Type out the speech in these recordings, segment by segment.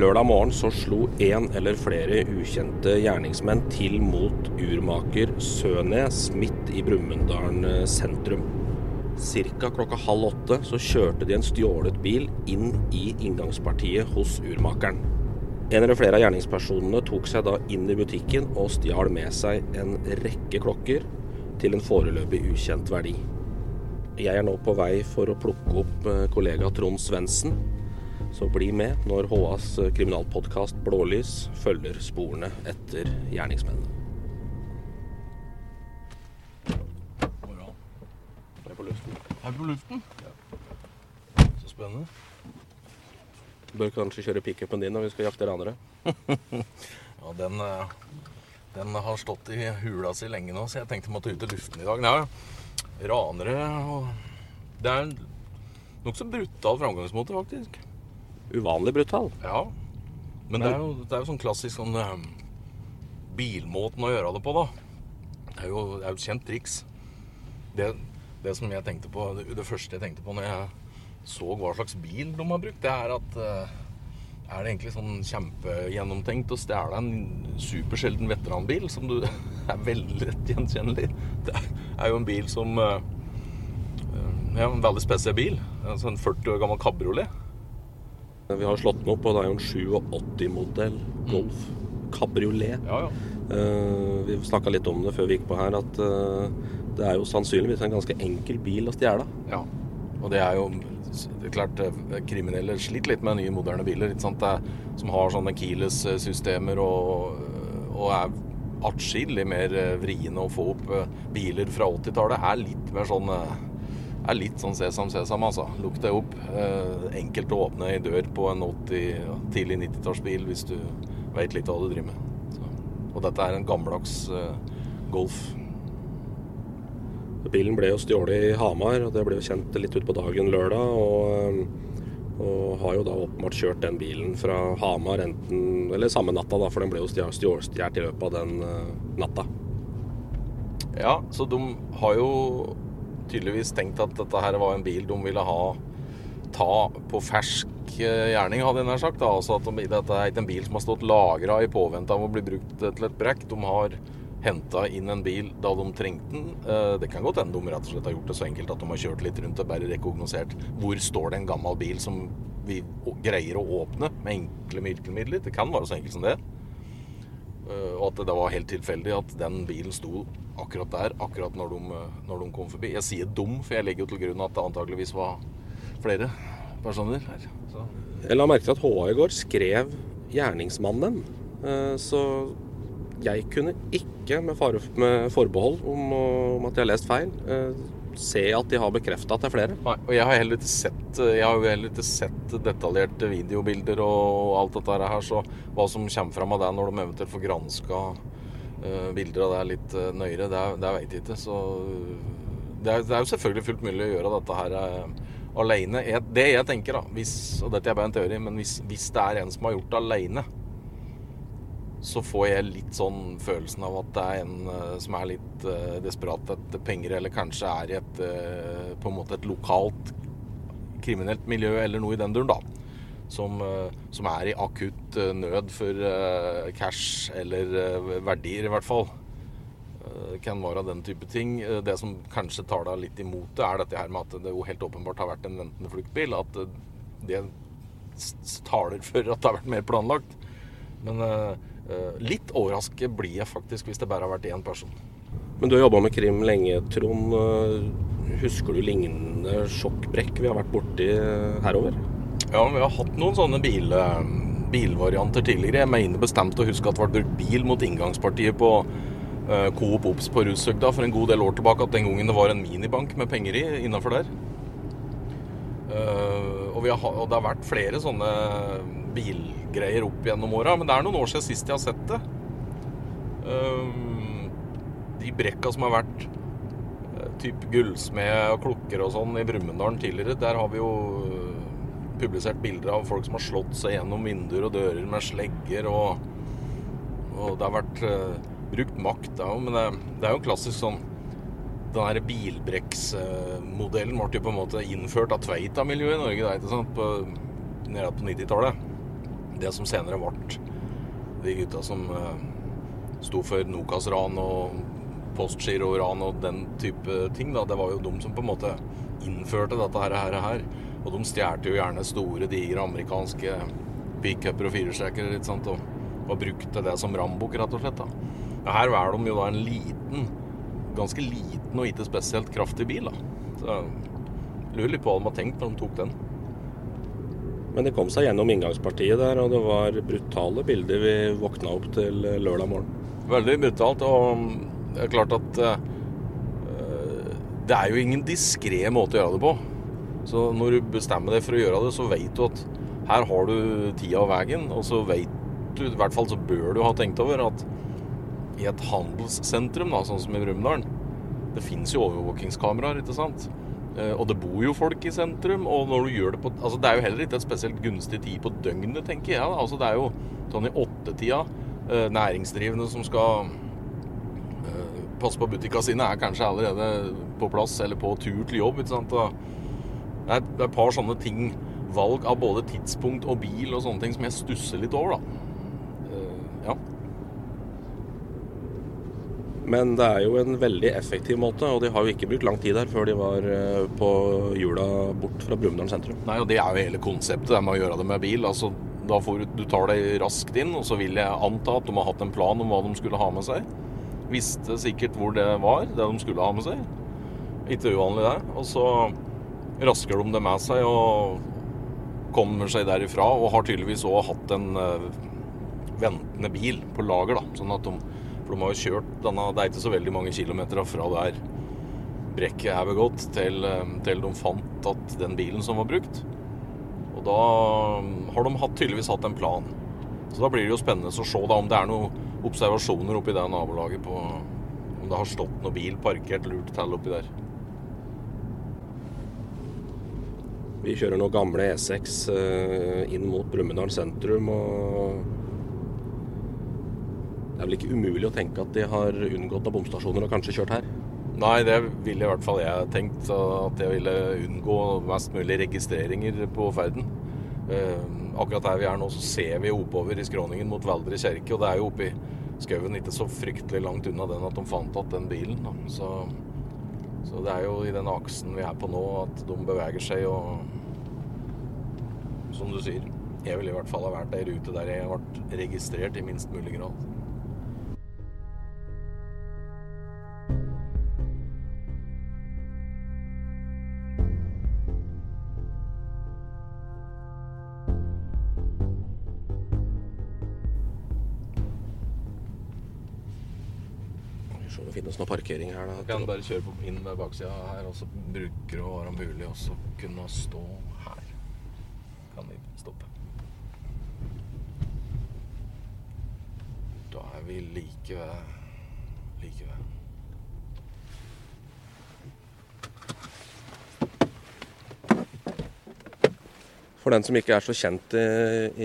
Lørdag morgen så slo én eller flere ukjente gjerningsmenn til mot urmaker Sønes midt i Brumunddal sentrum. Ca. klokka halv åtte så kjørte de en stjålet bil inn i inngangspartiet hos urmakeren. En eller flere av gjerningspersonene tok seg da inn i butikken og stjal med seg en rekke klokker til en foreløpig ukjent verdi. Jeg er nå på vei for å plukke opp eh, kollega Trond Svendsen. Så bli med når HAs kriminalpodkast Blålys følger sporene etter gjerningsmennene. Jeg er på luften. Her på luften? Så spennende. Du Bør kanskje kjøre pickupen din når vi skal jakte ranere. Ja, den, eh, den har stått i hula si lenge nå, så jeg tenkte jeg måtte ut i luften i dag. Nei, ranere og Det er en nokså brutal framgangsmåte, faktisk. Uvanlig brutal. Ja. Men det er jo, det er jo sånn klassisk sånn eh, bilmåten å gjøre det på, da. Det er jo, det er jo et kjent triks. Det, det som jeg tenkte på, det, det første jeg tenkte på når jeg så hva slags bil de har brukt, det er at uh, er det egentlig sånn kjempegjennomtenkt å stjele en supersjelden veteranbil som du er veldig lett gjenkjennelig? Det er jo en bil som eh, Ja, en veldig spesiell bil. Altså en 40 år gammel kabriolet. Vi har slått den opp, og det er jo en 87-modell Golf kabriolet. Ja, ja. Uh, vi snakka litt om det før vi gikk på her, at uh, det er jo sannsynligvis en ganske enkel bil å stjele. Ja, og det er jo det er klart eh, kriminelle sliter litt med nye, moderne biler er, som har sånne keyless-systemer og, og er atskillig mer vriene å få opp biler fra 80-tallet. Er litt mer sånn er litt sånn sesam, sesam, altså. Lukk deg opp. Eh, enkelt å åpne ei dør på en 80, tidlig 90-tallsbil hvis du veit litt hva du driver med. Så. Og dette er en gammeldags eh, Golf. Bilen ble jo stjålet i Hamar, og det ble jo kjent litt utpå dagen lørdag. Og, eh, og har jo da åpenbart kjørt den bilen fra Hamar enten Eller samme natta, da, for den ble jo stjålet i løpet av den natta. Ja, så de har jo tydeligvis tenkt at dette her var en bil de ville ha ta på fersk eh, gjerning, hadde jeg nær sagt. Da. Altså at de, dette er ikke en bil som har stått lagra i påvente av å bli brukt til et brekk. De har henta inn en bil da de trengte den. Eh, Det kan godt hende de rett og slett har gjort det så enkelt at de har kjørt litt rundt og bare rekognosert hvor står det en gammel bil som vi greier å åpne med enkle virkemidler. Det kan være så enkelt som det. Eh, Og at det var helt tilfeldig at den bilen sto akkurat der, akkurat når de, eh, når de kom forbi. Jeg sier dum, for jeg legger jo til grunn at det antageligvis var flere personer her. Jeg la merke til at HA i går skrev gjerningsmannen. Eh, Så jeg kunne ikke, med, fare, med forbehold om, om at jeg har lest feil, se at de har bekrefta at det er flere. Nei, og jeg har heller ikke sett heller ikke sett detaljerte videobilder og alt dette her, så hva som kommer fram av det når de eventuelt får granska eh, bilder av det litt uh, nøyere, det, det veit jeg ikke. Så det er, det er jo selvfølgelig fullt mulig å gjøre dette her alene. Det jeg tenker, da, hvis, og dette er bare en teori, men hvis, hvis det er en som har gjort det aleine, så får jeg litt sånn følelsen av at det er en eh, som er litt eh, desperat etter penger, eller kanskje er i et eh, på en måte et lokalt kriminelt miljø eller noe i den duren, da. Som, som er i akutt nød for cash eller verdier, i hvert fall. Kan være den type ting. Det som kanskje tar deg litt imot det, er dette her med at det jo helt åpenbart har vært en ventende fluktbil. At det taler for at det har vært mer planlagt. Men litt overrasket blir jeg faktisk hvis det bare har vært én person. Men du har jobba med krim lenge, Trond. Eh, Husker du lignende sjokkbrekk vi har vært borti eh, herover? Ja, vi har hatt noen sånne bil, eh, bilvarianter tidligere. Jeg mener bestemt å huske at det ble brukt bil mot inngangspartiet på eh, Coop Ops på Rushøgda for en god del år tilbake. At den gangen det var en minibank med penger i innafor der. Eh, og, vi har, og det har vært flere sånne bilgreier opp gjennom åra, men det er noen år siden sist jeg har sett det. Um, de brekka som har vært eh, typ gullsmed og klokker og sånn i Brumunddal tidligere, der har vi jo eh, publisert bilder av folk som har slått seg gjennom vinduer og dører med slegger, og, og det har vært uh, brukt makt da òg, men det, det er jo klassisk sånn Den her bilbrekksmodellen ble jo på en måte innført av Tveita-miljøet i Norge, det er ikke sant, på, nede på 90-tallet. Det som senere ble de gutta som uh, sto for Nokas-ran og Postgiro-ran og den type ting, da, det var jo de som på en måte innførte dette her. her. Og de stjal jo gjerne store, digre amerikanske pickuper og firestrekkere og, og brukte det som rambukk, rett og slett. da. Ja, her velger de jo da en liten, ganske liten og ikke spesielt kraftig bil. da. Så jeg lurer litt på hva de har tenkt når de tok den. Men de kom seg gjennom inngangspartiet der, og det var brutale bilder vi våkna opp til lørdag morgen. Veldig brutalt. Og det er klart at uh, det er jo ingen diskré måte å gjøre det på. Så når du bestemmer deg for å gjøre det, så vet du at her har du tida og veien. Og så vet du, i hvert fall så bør du ha tenkt over at i et handelssentrum, da, sånn som i Brumunddal, det fins jo overvåkingskameraer, ikke sant. Eh, og det bor jo folk i sentrum, og når du gjør det på Altså det er jo heller ikke et spesielt gunstig tid på døgnet, tenker jeg. Altså det er jo sånn i åttetida eh, næringsdrivende som skal eh, passe på butikkene sine, er kanskje allerede på plass eller på tur til jobb. ikke sant? Det er et par sånne ting, valg av både tidspunkt og bil og sånne ting, som jeg stusser litt over, da. Ja. Men det er jo en veldig effektiv måte, og de har jo ikke brukt lang tid her før de var eh, på hjula bort fra Brumunddal sentrum. Nei, og det er jo hele konseptet det med å gjøre det med bil. altså da får du, du tar deg raskt inn, og så vil jeg anta at de har hatt en plan om hva de skulle ha med seg. Visste sikkert hvor det var, det de skulle ha med seg. Ikke uvanlig, det. Og så rasker de det med seg og kommer seg derifra, og har tydeligvis òg hatt en uh, ventende bil på lager, da. Sånn at de for de har jo kjørt denne Det er ikke så veldig mange kilometer fra der brekket er begått, til, eh, til de fant at den bilen som var brukt. Og da har de hatt, tydeligvis hatt en plan. Så da blir det jo spennende å se da, om det er noen observasjoner oppi det nabolaget på Om det har stått noen bil parkert lurt til oppi der. Vi kjører nå gamle E6 eh, inn mot Brumunddal sentrum. og det er vel ikke umulig å tenke at de har unngått av bomstasjoner og kanskje kjørt her? Nei, det ville i hvert fall jeg tenkt. At jeg ville unngå mest mulig registreringer på ferden. Eh, akkurat her vi er nå, så ser vi oppover i skråningen mot Veldre kjerke. Og det er jo oppi skauen ikke så fryktelig langt unna den at de fant igjen den bilen. Så, så, det er jo i den aksen vi er på nå, at de beveger seg og Som du sier, jeg ville i hvert fall ha vært ei rute der jeg ble registrert i minst mulig grad. Om noe parkering her. Da. Kan bare kjøre inn ved baksida her, og så bruker å være mulig å kunne stå her. Kan vi stoppe. Da er vi like ved like ved. For den som ikke er så kjent i,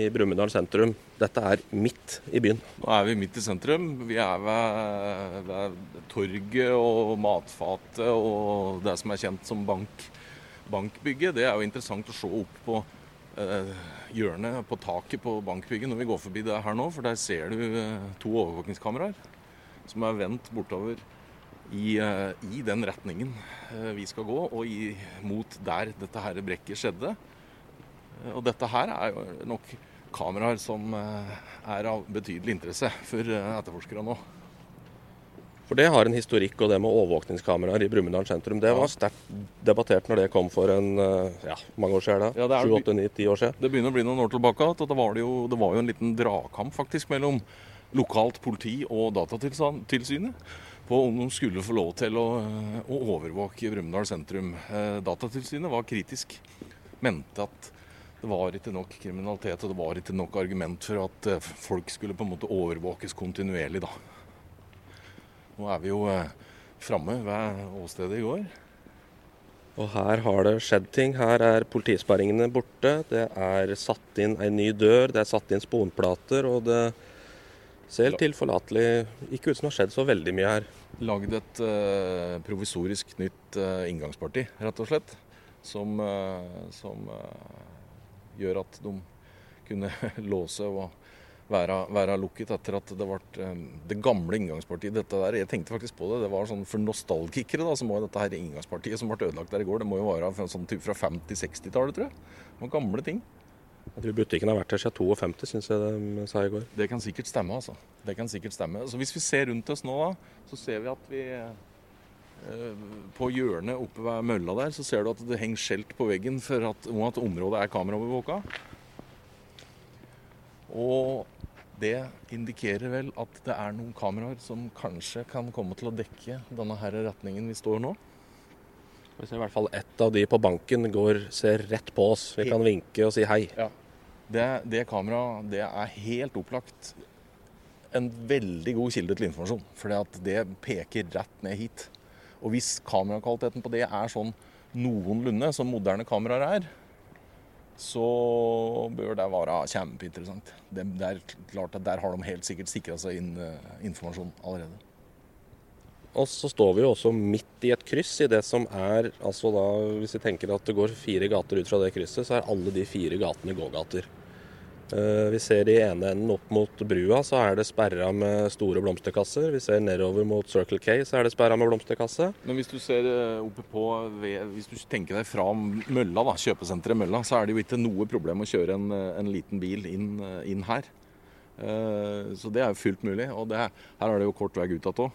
i Brumunddal sentrum, dette er midt i byen. Nå er vi midt i sentrum. Vi er ved, ved torget og matfatet og det som er kjent som bank, bankbygget. Det er jo interessant å se opp på eh, hjørnet på taket på bankbygget når vi går forbi det her nå. For der ser du eh, to overvåkingskameraer som er vendt bortover i, eh, i den retningen eh, vi skal gå, og i, mot der dette her brekket skjedde. Og dette her er jo nok kameraer som eh, er av betydelig interesse for eh, etterforskere nå. For det har en historikk, og det med overvåkningskameraer i Brumunddal sentrum, det var sterkt debattert når det kom for en eh, ja, mange år siden? Ja, Sju, åtte, ni, ti år siden? Det begynner å bli noen år tilbake at det var, det, jo, det var jo en liten dragkamp faktisk mellom lokalt politi og Datatilsynet på om de skulle få lov til å, å overvåke Brumunddal sentrum. Datatilsynet var kritisk. Mente at det var ikke nok kriminalitet og det var ikke nok argument for at eh, folk skulle på en måte overvåkes kontinuerlig. da. Nå er vi jo eh, framme ved åstedet i går. Og her har det skjedd ting. Her er politisperringene borte. Det er satt inn ei ny dør, det er satt inn sponplater, og det ser tilforlatelig ikke ut som det har skjedd så veldig mye her. Lagd et uh, provisorisk nytt uh, inngangsparti, rett og slett. Som, uh, som gjør at de kunne låse og være, være lukket etter at det ble eh, det gamle inngangspartiet. Dette der, Jeg tenkte faktisk på det. Det var sånn For nostalgikere da, så må dette her inngangspartiet som ble ødelagt der i går, det må jo være fra, sånn fra 50-60-tallet, tror jeg. Det var gamle ting. Jeg tror butikken har vært her siden 52, syns jeg de sa i går. Det kan sikkert stemme, altså. Det kan sikkert stemme. Så Hvis vi ser rundt oss nå, da, så ser vi at vi på hjørnet oppe ved mølla der, så ser du at det henger skjelt på veggen for at, om at området er kameraovervåka. Og det indikerer vel at det er noen kameraer som kanskje kan komme til å dekke denne her retningen vi står nå. Vi ser i hvert fall ett av de på banken går, ser rett på oss. Vi kan vinke og si hei. Ja. Det, det kameraet det er helt opplagt en veldig god kilde til informasjon. For det peker rett ned hit. Og hvis kamerakvaliteten på det er sånn noenlunde som moderne kameraer er, så bør det være kjempeinteressant. Det, det er klart at Der har de helt sikkert sikra seg inn uh, informasjon allerede. Og så står vi jo også midt i et kryss i det som er altså da, Hvis vi tenker at det går fire gater ut fra det krysset, så er alle de fire gatene gågater. Eh, vi ser i ene enden opp mot brua, så er det sperra med store blomsterkasser. Vi ser nedover mot Circle K, så er det sperra med blomsterkasse. Men hvis du ser eh, oppe på Hvis du tenker deg fra Mølla, da, kjøpesenteret Mølla, så er det jo ikke noe problem å kjøre en, eh, en liten bil inn, inn her. Så det er jo fullt mulig. Og det, her er det jo kort vei ut igjen òg.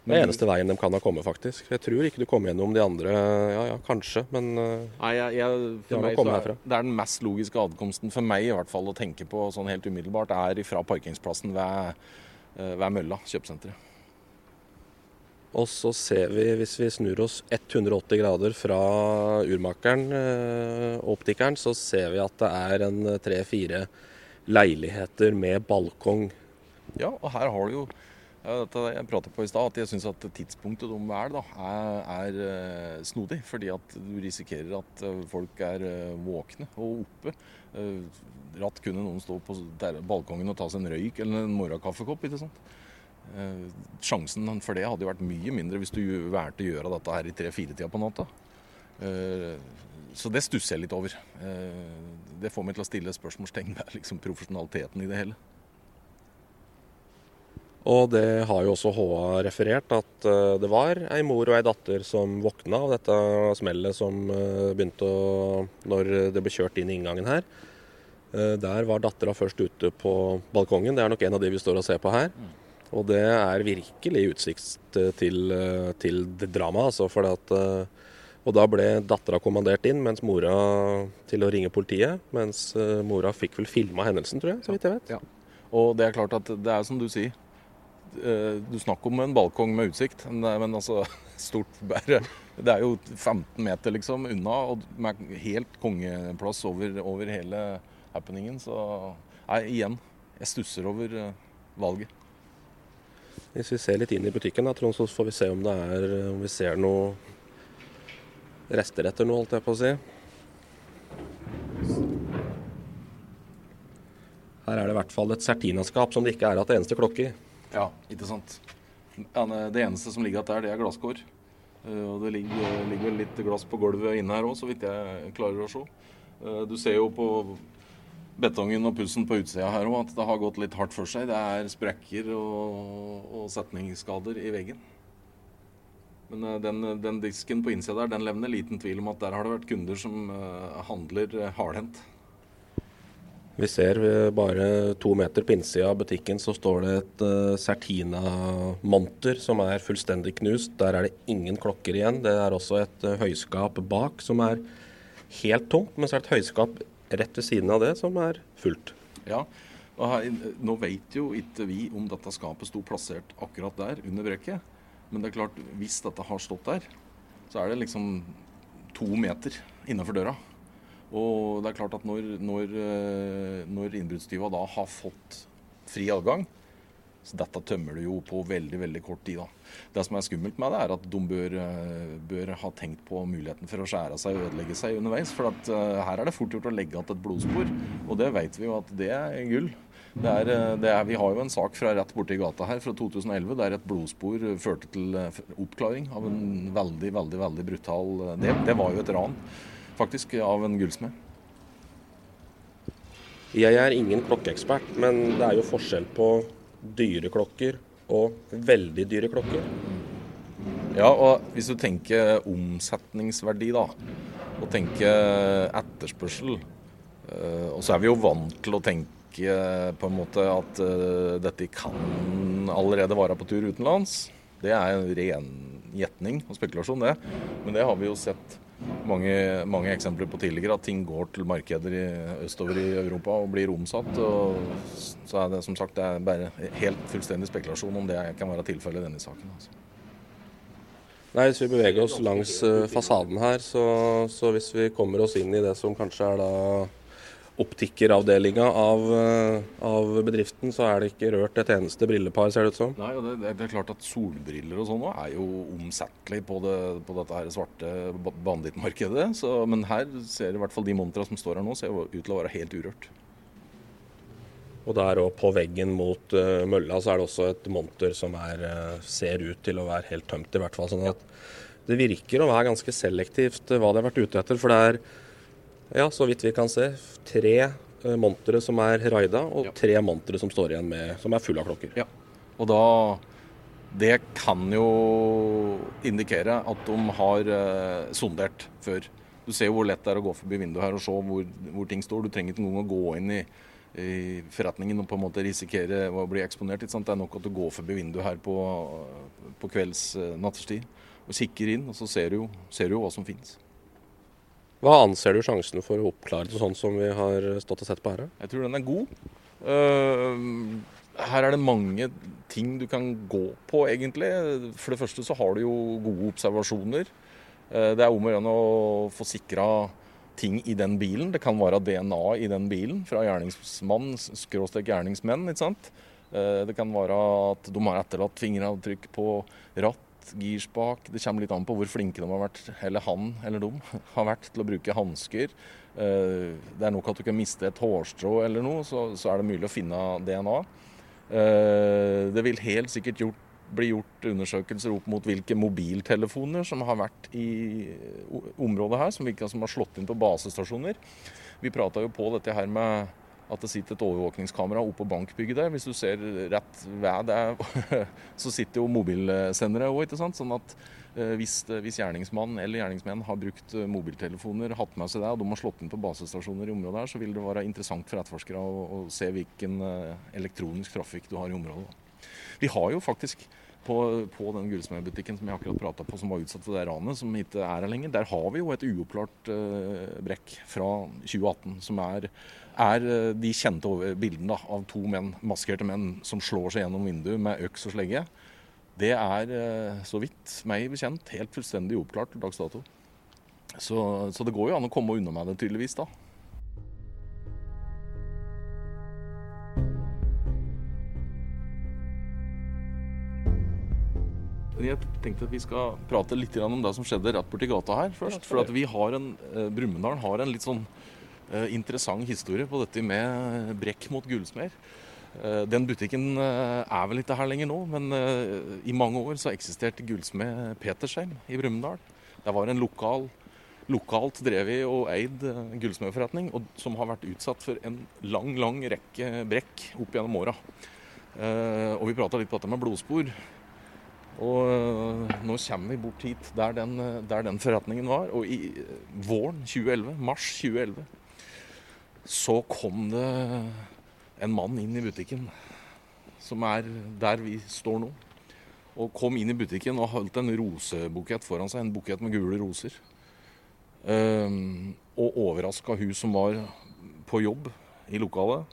Det er eneste veien de kan ha kommet, faktisk. Jeg tror ikke du kommer gjennom de andre. Ja, ja, kanskje, men eh, Nei, jeg, jeg, for meg så er, Det er den mest logiske adkomsten for meg i hvert fall å tenke på sånn helt umiddelbart, er fra parkingsplassen ved, eh, ved Mølla kjøpesenteret. Og så ser vi, hvis vi snur oss 180 grader fra urmakeren, og optikeren, så ser vi at det er en tre-fire leiligheter med balkong. Ja, og her har du jo jeg pratet på i stad, at jeg syns at tidspunktet de velger, da, er, er uh, snodig. Fordi at du risikerer at uh, folk er uh, våkne og oppe. ratt kunne noen stå på balkongen og ta seg en røyk eller en morgenkaffekopp. ikke sant? sjansen for det hadde jo vært mye mindre hvis du valgte å gjøre dette her i tre-fire-tida på natta. så det stusser jeg litt over. det får meg til å stille spørsmålstegn ved liksom, profesjonaliteten i det hele. Og det har jo også HA referert, at eh, det var ei mor og ei datter som våkna av dette smellet som eh, begynte å Når det ble kjørt inn i inngangen her. Eh, der var dattera først ute på balkongen. Det er nok en av de vi står og ser på her. Og det er virkelig utsikt til, til drama, altså. For at, og da ble dattera kommandert inn, mens mora til å ringe politiet. Mens mora fikk vel filma hendelsen, tror jeg, så vidt jeg vet. Ja. Og det er klart at det er som du sier. Eh, du snakker om en balkong med utsikt, men altså stort bare Det er jo 15 meter liksom unna, og med helt kongeplass over, over hele happeningen. Så nei, igjen, jeg stusser over eh, valget. Hvis vi ser litt inn i butikken, da, Trond, så får vi se om det er om vi ser noe rester etter noe, holdt jeg på å si. Her er det i hvert fall et Certina-skap som det ikke er det eneste klokke i. Ja, ikke sant. Det eneste som ligger igjen der, det er glasskår. Eh, og det ligger, ligger litt glass på gulvet inne her òg, så vidt jeg klarer å se. Eh, du ser jo på betongen og pussen på utsida her òg at det har gått litt hardt for seg. Det er sprekker og, og setningsskader i veggen. Men eh, den, den disken på innsida der, den levner liten tvil om at der har det vært kunder som handler hardhendt. Vi ser eh, bare to meter på innsida av butikken så står det et uh, Certina-monter som er fullstendig knust. Der er det ingen klokker igjen. Det er også et uh, høyskap bak som er helt tomt, men så er det et høyskap rett ved siden av det som er fullt. Ja, og her, Nå vet jo ikke vi om dette skapet sto plassert akkurat der under brekket. Men det er klart, hvis dette har stått der, så er det liksom to meter innenfor døra. Og det er klart at når, når, eh, når innbruddstyva da har fått fri adgang, så dette tømmer du jo på veldig veldig kort tid. da. Det som er skummelt med det, er at de bør, eh, bør ha tenkt på muligheten for å skjære seg og ødelegge seg underveis. For at, uh, her er det fort gjort å legge igjen et blodspor, og det vet vi jo at det er gull. Det er, det er, vi har jo en sak fra rett borti gata her fra 2011 der et blodspor førte til oppklaring av en veldig, veldig veldig brutal Det, det var jo et ran faktisk av en gullsmed. Jeg er ingen klokkeekspert, men det er jo forskjell på dyre klokker og veldig dyre klokker. Ja, og hvis du tenker omsetningsverdi, da, og tenker etterspørsel, eh, og så er vi jo vant til å tenke på en måte at uh, dette kan allerede være på tur utenlands. Det er en ren gjetning og spekulasjon, det. Men det har vi jo sett mange, mange, eksempler på tidligere, at ting går til markeder i, østover i Europa og blir omsatt. Og så er det som sagt det er bare helt fullstendig spekulasjon om det kan være tilfellet i denne saken. Altså. Nei, Hvis vi beveger oss langs uh, fasaden her, så, så, hvis vi kommer oss inn i det som kanskje er da optikkeravdelinga av, uh, av, bedriften, så er det ikke rørt et eneste brillepar, ser det ut som. Nei, og det, det er klart at Solbriller og sånn er jo omsettelig på, det, på dette her svarte bandittmarkedet. Men her ser i hvert fall de montra som står her nå, ser ut til å være helt urørt. Og der og på veggen mot uh, mølla så er det også et monter som er, uh, ser ut til å være helt tømt, i hvert fall. sånn at det virker å være ganske selektivt hva de har vært ute etter. For det er, ja, så vidt vi kan se, tre uh, montere som er raida, og ja. tre montere som står igjen med, som er fulle av klokker. Ja, og da Det kan jo indikere at de har sondert før. Du ser jo hvor lett det er å gå forbi vinduet her og se hvor, hvor ting står. Du trenger ikke engang å gå inn i i forretningen og på en måte risikere å bli eksponert. Det er nok at du går forbi vinduet her på, på kvelds eh, nattestid og kikker inn, og så ser du jo, ser du jo hva som finnes. Hva anser du sjansen for å oppklare det sånn som vi har stått og sett på her? Jeg tror den er god. Uh, her er det mange ting du kan gå på, egentlig. For det første så har du jo gode observasjoner. Uh, det er om å gjøre å få sikra ting i den bilen. Det kan være DNA i den bilen fra gjerningsmann, skråstrek gjerningsmenn. ikke sant? Eh, det kan være at de har etterlatt fingeravtrykk på ratt, girspak. Det kommer litt an på hvor flinke de har vært, eller han eller de har vært til å bruke hansker. Eh, det er nok at du kan miste et hårstrå eller noe, så, så er det mulig å finne DNA. Eh, det vil helt sikkert gjort bli gjort undersøkelser opp mot hvilke mobiltelefoner som har vært i området her, som, hvilke som har slått inn på basestasjoner. Vi prata jo på dette her med at det sitter et overvåkningskamera oppå bankbygget der. Hvis du ser rett ved det, så sitter jo mobilsendere òg, ikke sant. Sånn at eh, hvis, hvis gjerningsmann eller gjerningsmenn har brukt eh, mobiltelefoner, hatt med seg det, og de har slått inn på basestasjoner i området her, så vil det være interessant for etterforskere å, å se hvilken eh, elektronisk trafikk du har i området. Vi har jo faktisk på, på den gullsmedbutikken som jeg akkurat prata på, som var utsatt for det ranet, som ikke er her lenger, der har vi jo et uoppklart uh, brekk fra 2018, som er, er uh, de kjente bildene da, av to menn, maskerte menn som slår seg gjennom vinduet med øks og slegge. Det er, uh, så vidt meg bekjent, helt fullstendig uoppklart til dags dato. Så, så det går jo an å komme unna med det, tydeligvis, da. Jeg tenkte at vi skal prate litt om det som skjedde rett borti gata her først. For at vi har en, eh, Brumunddal har en litt sånn uh, interessant historie på dette med brekk mot gullsmeder. Uh, den butikken er vel ikke her lenger nå, men i mange år så eksisterte gullsmed Petersheim i Brumunddal. Det var en lokal, lokalt drevet og eid gullsmedforretning som har vært utsatt for en lang, lang rekke brekk opp gjennom åra. og vi prata litt på dette med blodspor. Og eh, nå kommer vi bort hit der den, eh, der den forretningen var. Og i eh, våren 2011, mars 2011, så kom det en mann inn i butikken som er der vi står nå. Og kom inn i butikken og holdt en rosebukett foran seg, en bukett med gule roser. Um, og overraska hun som var på jobb i lokalet.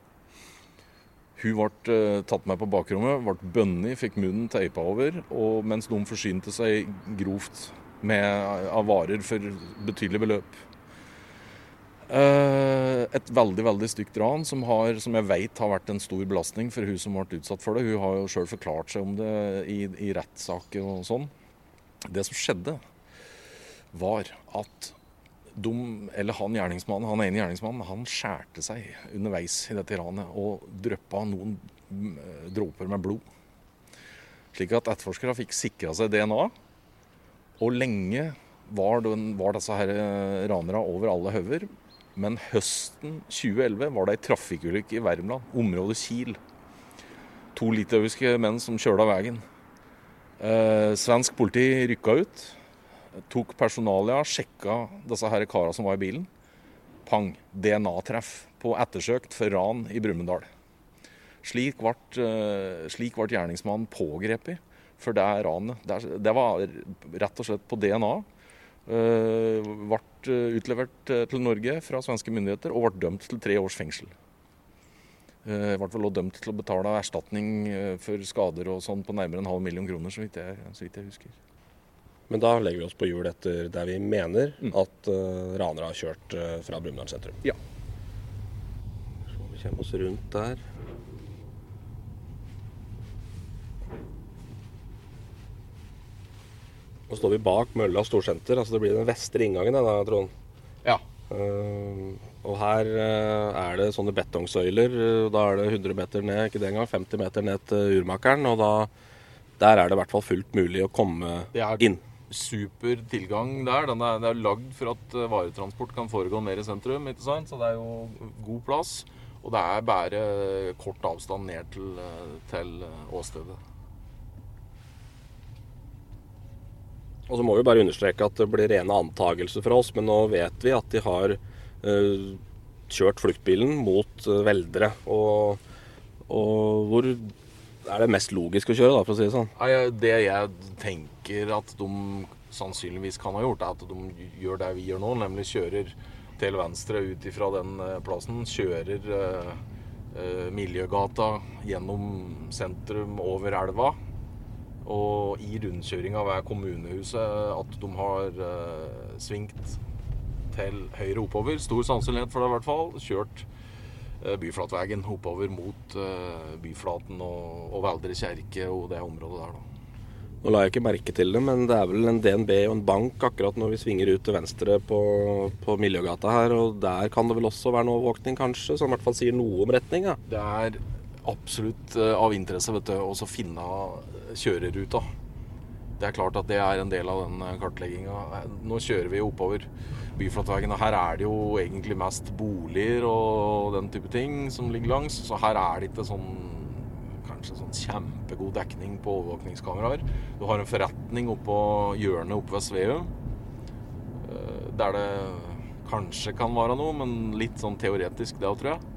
Hun ble uh, tatt med på bakrommet, ble bønnet, fikk munnen teipa over. Og mens de forsynte seg grovt med, av varer for betydelig beløp. Uh, et veldig veldig stygt ran som, har, som jeg vet har vært en stor belastning for hun som ble utsatt for det. Hun har jo sjøl forklart seg om det i, i rettssaker og sånn. Det som skjedde, var at de, eller han gjerningsmannen, han ene gjerningsmannen, han skjærte seg underveis i dette ranet og dryppa noen mm, dråper med blod. Slik at etterforskere fikk sikra seg DNA. Og lenge var, den, var disse her eh, ranerne over alle hauger. Men høsten 2011 var det ei trafikkulykke i Värmland, området Kiel. To litauiske menn som kjørte av veien. Eh, svensk politi rykka ut, tok personalia, sjekka disse her kara som var i bilen. Pang! DNA-treff på ettersøkt for ran i Brumunddal. Slik ble, eh, slik ble gjerningsmannen pågrepet for det ranet. Det, var rett og slett på DNA. Uh, ble utlevert til Norge fra svenske myndigheter og ble dømt til tre års fengsel. Ble vel også dømt til å betale erstatning for skader og sånn på nærmere en halv million kroner, så vidt jeg, så vidt jeg husker. Men da legger vi oss på hjul etter der vi mener mm. at uh, ranere har kjørt uh, fra Brumunddal sentrum. Ja. Så vi kommer oss rundt der. Nå står vi bak Mølla storsenter. altså Det blir den vestre inngangen, da, Trond. Ja. Uh, og her uh, er det sånne betongsøyler. Da er det 100 meter ned, ikke det engang, 50 meter ned til urmakeren. Og da, der er det i hvert fall fullt mulig å komme det er inn. Super tilgang der. Den er, det er lagd for at varetransport kan foregå mer i sentrum, ikke sant? så det er jo god plass. Og det er bare kort avstand ned til, til åstedet. Og så må vi bare understreke at det blir rene antagelser fra oss, men nå vet vi at de har uh, kjørt fluktbilen mot uh, Veldre. Og, og, hvor er det mest logisk å kjøre, da, for å si det sånn? Det jeg tenker at de sannsynligvis kan ha gjort, er at de gjør det vi gjør nå, nemlig kjører til venstre ut ifra den eh, plassen. Kjører uh, Miljøgata gjennom sentrum over elva og i rundkjøringa ved kommunehuset at de har uh, svingt til høyre oppover. Stor sannsynlighet for det, i hvert fall. Kjørt uh, Byflatveien oppover mot uh, Byflaten og, og Veldre kjerke og det området der, da. Nå la jeg ikke merke til det, men det er vel en DNB og en bank akkurat når vi svinger ut til venstre på, på Miljøgata her. Og der kan det vel også være noe overvåkning, kanskje, som i hvert fall sier noe om retninga? Det er absolutt av interesse vet du, å finne kjøreruta. Det er klart at det er en del av den eh, kartlegginga. Nå kjører vi oppover Byflatveien, og her er det jo egentlig mest boliger og den type ting som ligger langs. Så her er det ikke sånn kanskje sånn kjempegod dekning på overvåkningskameraer. Du har en forretning oppå hjørnet oppe ved Sveum eh, der det kanskje kan være noe, men litt sånn teoretisk, det òg, tror jeg.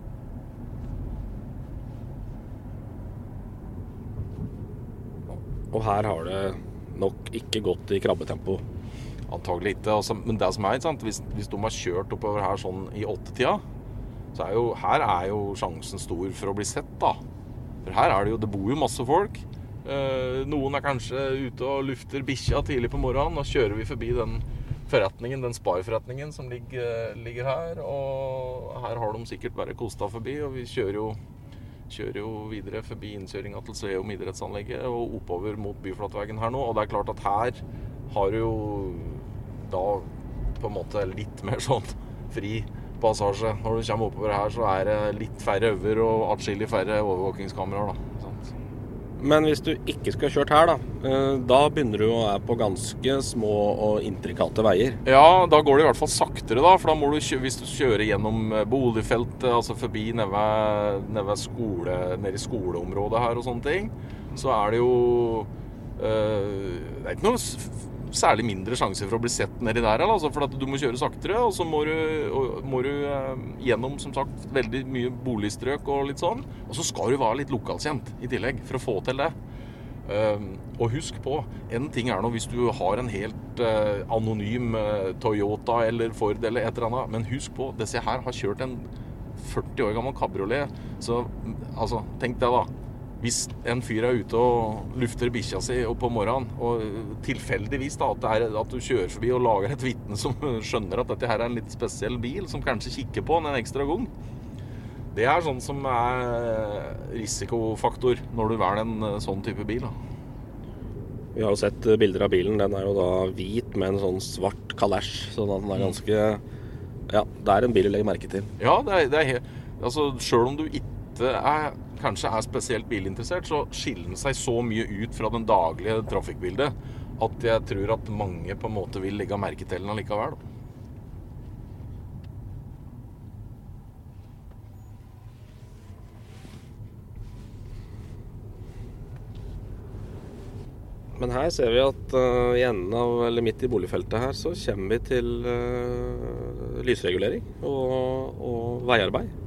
Og her har det nok ikke gått i krabbetempo. Antagelig ikke. Altså, men det som er, sant? Hvis, hvis, de har kjørt oppover her sånn i åttetida, så er jo her er jo sjansen stor for å bli sett, da. For her er det jo Det bor jo masse folk. Eh, noen er kanskje ute og lufter bikkja tidlig på morgenen. Og kjører vi forbi den forretningen, den Spar-forretningen som ligger, ligger, her. Og her har de sikkert bare kosta forbi, og vi kjører jo Kjører jo videre forbi innkjøringa til Sveum idrettsanlegget og oppover mot Byflatveien her nå. Og det er klart at her har du jo da på en måte litt mer sånn fri passasje. Når du kommer oppover her, så er det litt færre øver og atskillig færre overvåkingskameraer. da. Men hvis du ikke skulle kjørt her, da, eh, da begynner du å være på ganske små og intrikate veier. Ja, da går det i hvert fall saktere, da. For da må du, hvis du kjører gjennom eh, boligfeltet, altså forbi nede, ved skole, nede i skoleområdet her og sånne ting, så er det jo øh, Det er ikke noe særlig mindre sjanse for å bli sett nedi der, altså, for du må kjøre saktere. Og så må du, må du eh, gjennom som sagt, veldig mye boligstrøk og litt sånn. Og så skal du være litt lokalkjent i tillegg for å få til det. Um, og husk på, en ting er nå hvis du har en helt uh, anonym uh, Toyota eller Ford eller et eller annet, men husk på, disse her har kjørt en 40 år gammel kabriolet. Så altså, tenk det, da. Hvis en fyr er ute og lufter bikkja si på morgenen, og tilfeldigvis da, at, er, at, du kjører forbi og lager et vitne som skjønner at dette her er en litt spesiell bil, som kanskje kikker på den en ekstra gang Det er sånn som er risikofaktor når du velger en eh, sånn type bil. Da. Vi har jo sett eh, bilder av bilen. Den er jo da hvit med en sånn svart kalesj. Sånn at den er mm. ganske Ja, det er en bil du legger merke til. Ja, det er, det er altså Sjøl om du ikke er kanskje er spesielt bilinteressert, så skiller den seg så mye ut fra den daglige trafikkbildet at jeg tror at mange på en måte vil legge merke til den allikevel. Men her ser vi at uh, i enden av, eller midt i boligfeltet her, så kommer vi til uh, lysregulering og, og veiarbeid.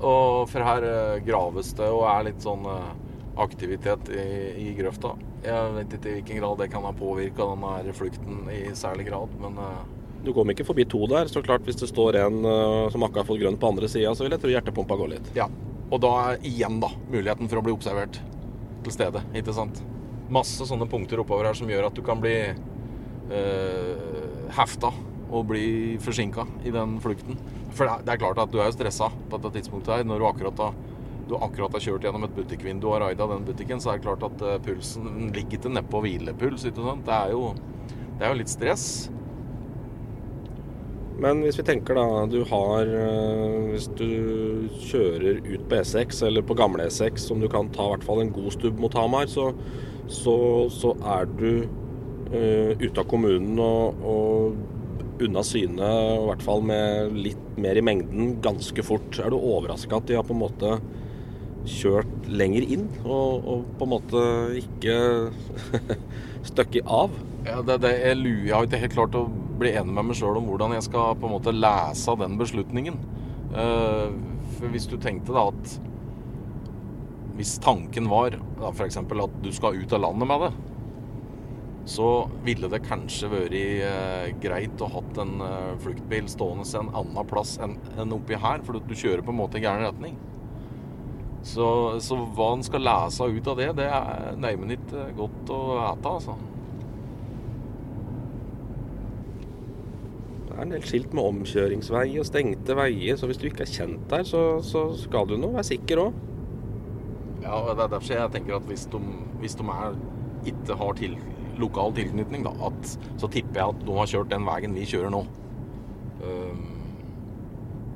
Og for her uh, graves det og er litt sånn aktivitet i, i, grøfta. Jeg vet ikke i hvilken grad det kan ha påvirka denne flukten i særlig grad, men Du kom ikke forbi to der, så klart hvis det står en som akkurat har fått grønt på andre sida, så vil jeg tro hjertepumpa går litt. Ja, og da er igjen da muligheten for å bli observert til stede, ikke sant masse sånne punkter oppover her som gjør at du kan bli eh, hefta og bli forsinka i den flukten. For det er klart at du er jo stressa på dette tidspunktet her. Når du akkurat har, du akkurat har kjørt gjennom et butikkvindu og raida den butikken, så er det klart at uh, pulsen ligger ikke nedpå hvilepuls. Ikke sant? Det er, jo, det er jo litt stress. Men hvis vi tenker da, du har eh, Hvis du kjører ut på E6 eller på gamle E6, som du kan ta i hvert fall en god stubb mot Hamar, så så, så er du uh, ute av kommunen og, og unna syne, i hvert fall med litt mer i mengden, ganske fort. Er du overraska at de har på en måte kjørt lenger inn, og, og på en måte ikke støkket av? Ja, det, det, jeg, jeg har ikke helt klart å bli enig med meg sjøl om hvordan jeg skal på en måte lese av den beslutningen. Uh, for hvis du tenkte da at hvis tanken var f.eks. at du skal ut av landet med det, så ville det kanskje vært eh, greit å hatt en eh, fluktbil stående en annen plass enn, enn oppi her, for du kjører på en måte i gæren retning. Så, så, hva en skal lese ut av det, det er neimen ikke godt å ete, altså. Det er en del skilt med omkjøringsvei og stengte veier, så hvis du ikke er kjent der, så, så skal du nå være sikker òg. Ja, og det er derfor jeg tenker at hvis de, hvis de er, ikke har til, lokal tilknytning, da, at, så tipper jeg at de har kjørt den veien vi kjører nå. Um,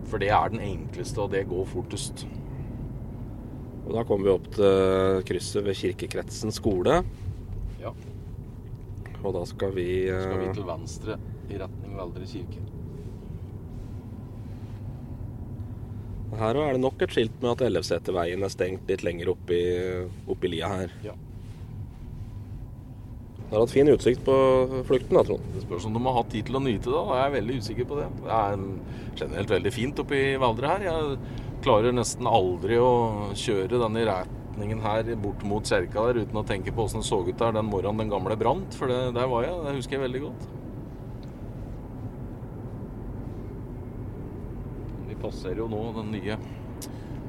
for det er den enkleste, og det går fortest. Og da kommer vi opp til krysset ved Kirkekretsen skole. Ja. Og da skal vi. Skal vi til venstre i retning Veldre kirke. Her er det nok et skilt med at Ellevseterveien er stengt litt lenger oppi, oppi lia her. Ja. Du har hatt fin utsikt på flukten da, Trond? Det spørs om de har hatt tid til å nyte det. Jeg er veldig usikker på det. Det er generelt veldig fint oppi Valdre her. Jeg klarer nesten aldri å kjøre denne retningen her bort mot kjerka der uten å tenke på åssen det så ut der den morgenen den gamle brant. For det, der var jeg. Det husker jeg veldig godt. Vi passerer jo nå den nye,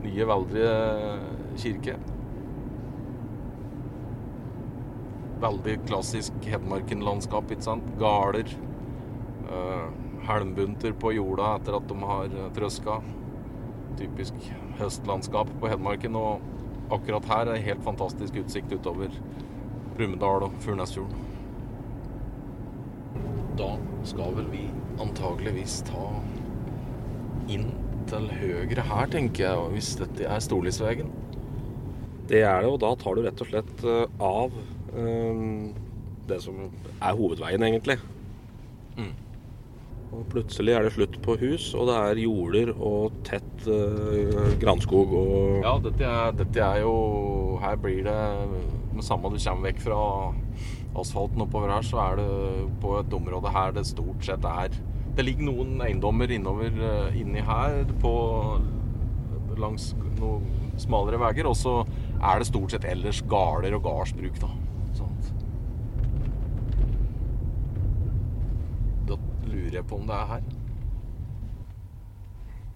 nye Veldre kirke. Veldig klassisk Hedmarken-landskap, ikke sant. Garder. Uh, helmbunter på jorda etter at de har trøska. Typisk høstlandskap på Hedmarken. Og akkurat her er helt fantastisk utsikt utover Brumunddal og Furnesfjorden. Da skal vel vi antageligvis ta inn til høyre her, tenker jeg, hvis dette er Storlisvegen. Det er det, og da tar du rett og slett eh, av det som er hovedveien, egentlig. Mm. Og plutselig er det slutt på hus, og det er jorder og tett eh, granskog og Ja, dette er, dette er, jo Her blir det med samme du kommer vekk fra asfalten oppover her, så er det på et område her det stort sett er det ligger noen eiendommer innover eh, inni her på, langs noen smalere veier. Og så er det stort sett ellers gårder og gardsbruk, da. Sånt. Da lurer jeg på om det er her.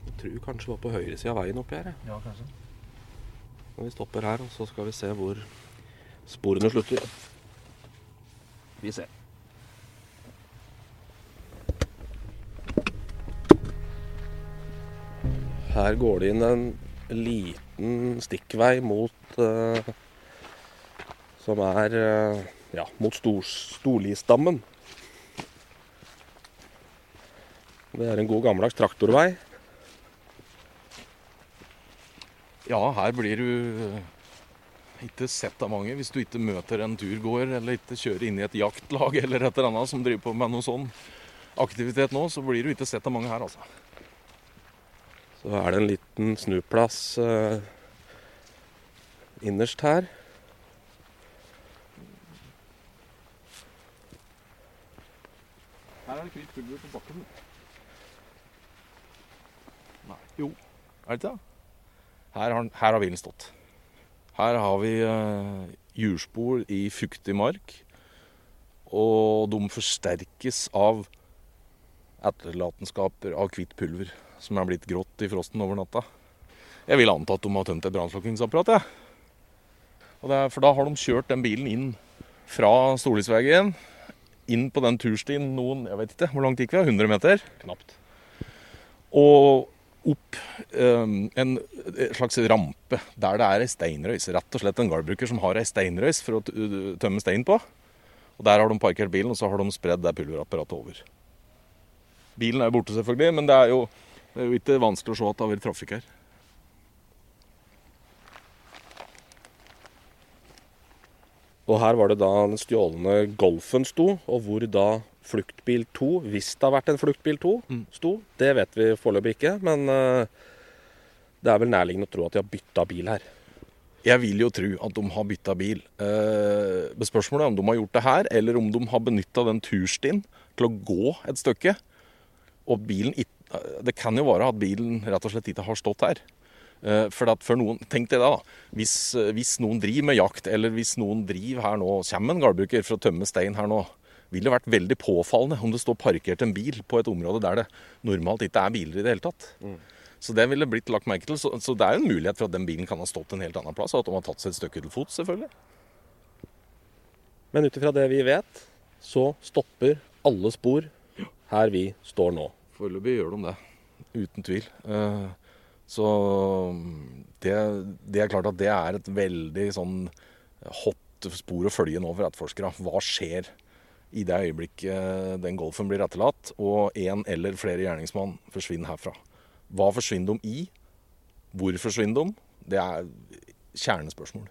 Jeg tror kanskje det var på høyresida av veien oppi her. Ja, kanskje. Når vi stopper her, så skal vi se hvor sporene slutter. Vi ser. Her går det inn en liten stikkvei mot uh, Som er uh, ja, mot stor, Storlisdammen. Det er en god gammeldags traktorvei. Ja, her blir du eh, ikke sett av mange hvis du ikke møter en turgåer eller ikke kjører inn i et jaktlag eller et eller annet som driver på med noe sånn aktivitet nå, så blir du ikke sett av mange her, altså. Så er det en liten snuplass eh, innerst her. Her er det hvit pulver på bakken. Jo, er det ikke det? Her har, her har bilen stått. Her har vi eh, hjulspor i fuktig mark. Og de forsterkes av etterlatenskaper av hvitt pulver som er blitt grått i frosten over natta. Jeg vil anta at de har tømt et brannslukkingsapparat. Ja. For da har de kjørt den bilen inn fra Storlisvegen, inn på den turstien noen Jeg vet ikke, hvor langt gikk vi? 100 meter? Knapt. Og opp um, en slags rampe der det er ei steinrøys. Rett og slett en gardbruker som har ei steinrøys for å tømme stein på. Og Der har de parkert bilen, og så har de spredd det pulverapparatet over. Bilen er jo borte, selvfølgelig, men det er jo, det er jo ikke vanskelig å se at det har vært trafikk her. Og her var det da den stjålne Golfen sto, og hvor da fluktbil 2, hvis det har vært en fluktbil 2, mm. sto. Det vet vi foreløpig ikke, men uh, det er vel nærliggende å tro at de har bytta bil her. Jeg vil jo tro at de har bytta bil. Men spørsmålet er om de har gjort det her, eller om de har benytta den turstien til å gå et stykke. Og bilen Det kan jo være at bilen rett og slett ikke har stått her. Eh, for at for noen, Tenk deg da, hvis, eh, hvis, noen driver med jakt, eller hvis noen driver her nå, kommer en gardbruker for å tømme stein her nå, vil det vært veldig påfallende om det står parkert en bil på et område der det normalt ikke er biler i det hele tatt. Mm. Så det ville blitt lagt merke til. Så, så, det er jo en mulighet for at den bilen kan ha stått en helt annen plass, og at de har tatt seg et stykke til fots, selvfølgelig. Men ut ifra det vi vet, så stopper alle spor her vi står nå. Foreløpig gjør de det, uten tvil. Uh, så det, det, er klart at det er et veldig sånn hot spor å følge nå for etterforskere. Hva skjer i det øyeblikket den golfen blir etterlatt, og en eller flere gjerningsmann forsvinner herfra? Hva forsvinner de i? Hvor forsvinner de? Det er kjernespørsmål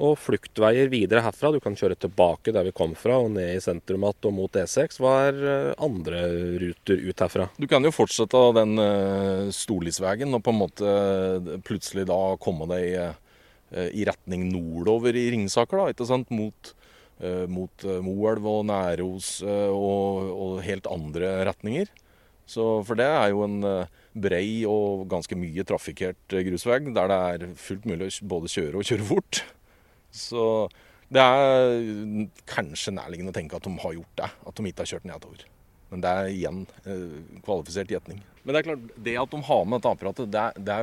og fluktveier videre herfra. Du kan kjøre tilbake der vi kom fra og ned i sentrum igjen og mot E6. Hva er eh, andre ruter ut herfra? Du kan jo fortsette den uh, Storlisvegen og på en måte eh, plutselig da komme deg i retning nordover i Ringsaker, da, ikke sant? Mot, mot Moelv og Næros og, og, helt andre retninger. Så, for det er jo en brei og ganske mye trafikkert grusvei der det er fullt mulig å både kjøre og kjøre fort. Så det er kanskje nærliggende å tenke at de har gjort det. At de ikke har kjørt nedover. Men det er igjen eh, kvalifisert gjetning. Men det er klart, det at de har med dette apparatet, det det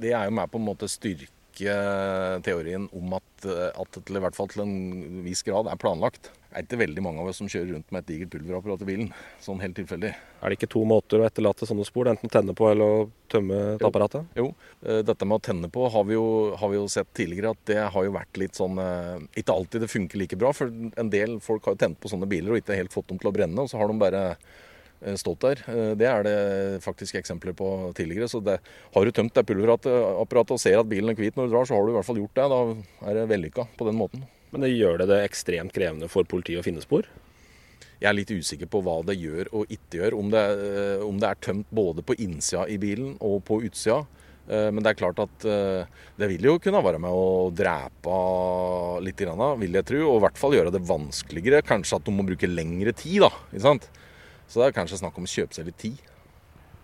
det er jo med på en måte styrke teorien om at, at det i hvert fall til en viss grad er planlagt. Det er ikke veldig mange av oss som kjører rundt med et digert pulverapparat i bilen. Sånn helt tilfeldig. Er det ikke to måter å etterlate sånne spor? Enten tenne på eller å tømme et apparatet? Jo, eh, dette med å tenne på har vi, jo, har vi, jo, sett tidligere at det har jo vært litt sånn eh, Ikke alltid det funker like bra, for en del folk har jo tent på sånne biler og ikke helt fått dem til å brenne, og så har de bare Eh, stått der. Eh, det er det faktisk eksempler på tidligere. Så det, har du tømt det pulverapparatet og ser at bilen er hvit når du drar, så har du i hvert fall gjort det. Da er det vellykka på den måten. Men det gjør det det ekstremt krevende for politiet å finne spor? Jeg er litt usikker på hva det gjør og ikke gjør. Om det, eh, om det er tømt både på innsida i bilen og på utsida. Men det er klart at det vil jo kunne være med å drepe litt, vil jeg tro. Og i hvert fall gjøre det vanskeligere. Kanskje at de må bruke lengre tid. da, ikke sant? Så det er kanskje snakk om litt tid.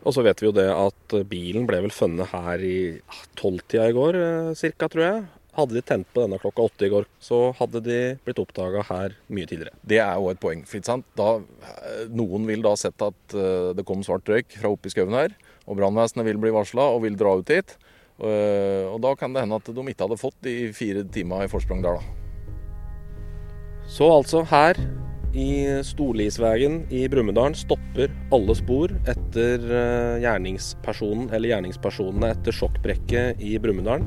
Og så vet vi jo det at bilen ble vel funnet her i tolvtida i går ca., cirka, tror jeg. Hadde de tent på denne klokka åtte i går, så hadde de blitt oppdaga her mye tidligere. Det er jo et poeng. Da, eh, noen vil da ha sett at eh, det kom svart røyk fra oppi skauen her, og brannvesenet vil bli varsla og vil dra ut dit. Og da kan det hende at de ikke hadde fått de fire timer i forsprang der, da. Så altså her i Storlisvegen i Brumunddal stopper alle spor etter eh, gjerningspersonen eller gjerningspersonene etter sjokkbrekket i Brumunddal.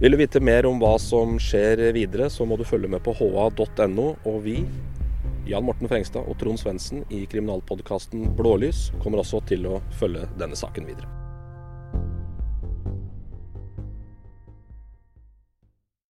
Vil du vite mer om hva som skjer videre, så må du følge med på ha.no. Og vi, Jan Morten Frengstad og Trond Svendsen i kriminalpodkasten Blålys, kommer også til å følge denne saken videre.